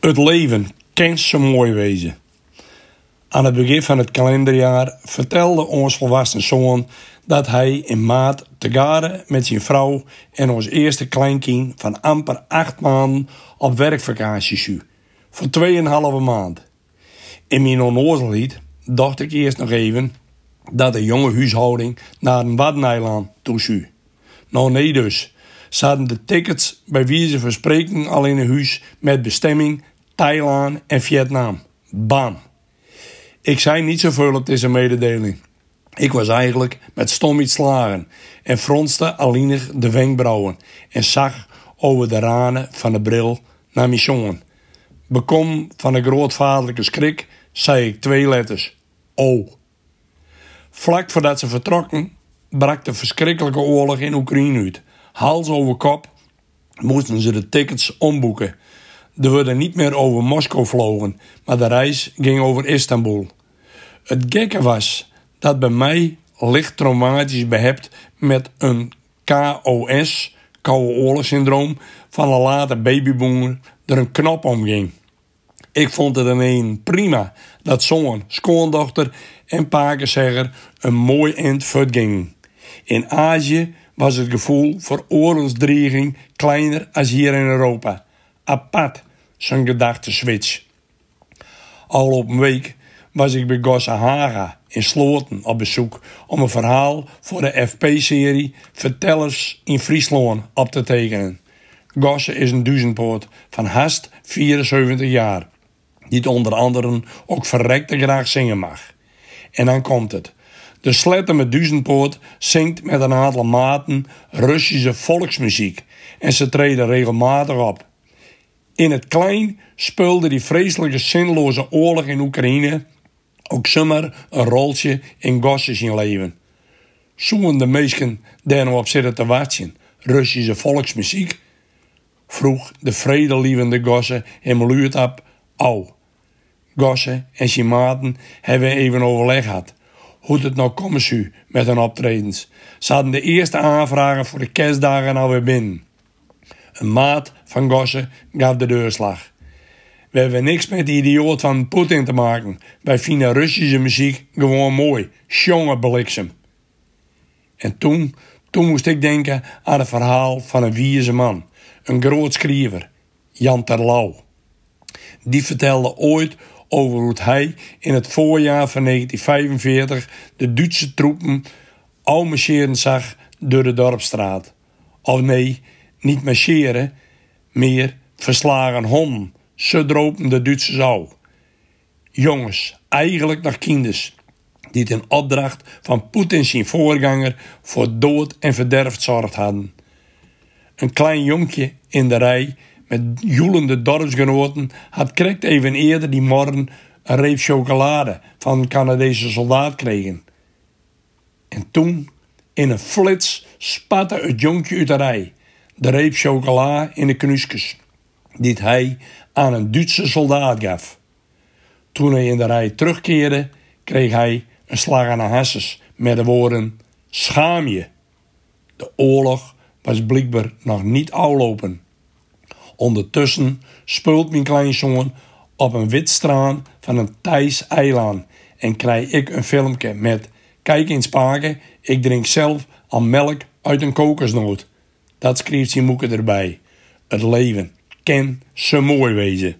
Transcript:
Het leven kan zo mooi wezen. Aan het begin van het kalenderjaar vertelde ons volwassen zoon dat hij in maart te garen met zijn vrouw en ons eerste kleinkind van amper acht maanden op werkvakantie zou. Voor 2,5 maand. In mijn onnozelheid dacht ik eerst nog even dat de jonge huishouding naar een Waddeneiland toe zou. Nou nee dus. Ze hadden de tickets bij wie ze verspreken al in een huis met bestemming Thailand en Vietnam. Bam. Ik zei niet zoveel op deze mededeling. Ik was eigenlijk met stom iets slagen en fronste alleenig de wenkbrauwen en zag over de ranen van de bril naar mijn. Bekom van een grootvaderlijke schrik zei ik twee letters. O. Vlak voordat ze vertrokken brak de verschrikkelijke oorlog in Oekraïne uit. Hals over kop moesten ze de tickets omboeken. Er werden niet meer over Moskou vlogen, maar de reis ging over Istanbul. Het gekke was dat bij mij licht traumatisch behept met een KOS, Koude Oorlogssyndroom, van een later babyboomer er een knop omging. Ik vond het alleen prima dat zo'n schoondochter en pakezegger een mooi eind gingen. In Azië was het gevoel voor oorlogsdreiging kleiner als hier in Europa. Apart, zo'n gedachteswitch. Al op een week was ik bij Gosse Haga in Sloten op bezoek om een verhaal voor de FP-serie Vertellers in Friesland op te tekenen. Gosse is een duizendpoort van haast 74 jaar, die onder andere ook verrekte graag zingen mag. En dan komt het. De sletter met duizendpoort zingt met een aantal maten Russische volksmuziek en ze treden regelmatig op. In het klein speelde die vreselijke zinloze oorlog in Oekraïne ook zomaar een roltje in Gosses in leven. Zoen de meesten daar nog op zitten te wachten, Russische volksmuziek? Vroeg de vredelievende Gosse hem luid op, au. Gosse en zijn hebben even overleg gehad. Hoe het nou komen met hun optredens. Ze hadden de eerste aanvragen voor de kerstdagen alweer binnen. Een maat van Gosse gaf de deurslag. We hebben niks met die idioot van Poetin te maken. Wij vinden Russische muziek gewoon mooi. Jongen bliksem. En toen, toen moest ik denken aan het verhaal van een wieze man. Een groot schrijver. Jan Terlouw. Die vertelde ooit over hoe hij in het voorjaar van 1945 de Duitse troepen al marcheren zag door de dorpstraat. Of nee, niet marcheren, meer verslagen honden ze dropen de Duitsers. Jongens, eigenlijk nog kinders, die in opdracht van Poetin zijn voorganger voor dood en verderf zorgd hadden. Een klein jonkje in de rij met joelende dorpsgenoten had krekt even eerder die morgen een reep chocolade van een Canadese soldaat kregen. En toen, in een flits, spatte het jonkje uit de rij, de reep chocola in de knuskes, die hij aan een Duitse soldaat gaf. Toen hij in de rij terugkeerde, kreeg hij een slag aan de hasses met de woorden: Schaam je! De oorlog was blijkbaar nog niet aflopen. Ondertussen speelt mijn kleinzoon op een wit straan van een Thais eiland en krijg ik een filmpje met Kijk eens paken, ik drink zelf al melk uit een kokosnoot. Dat schreef zijn moeke erbij. Het leven kan zo mooi wezen.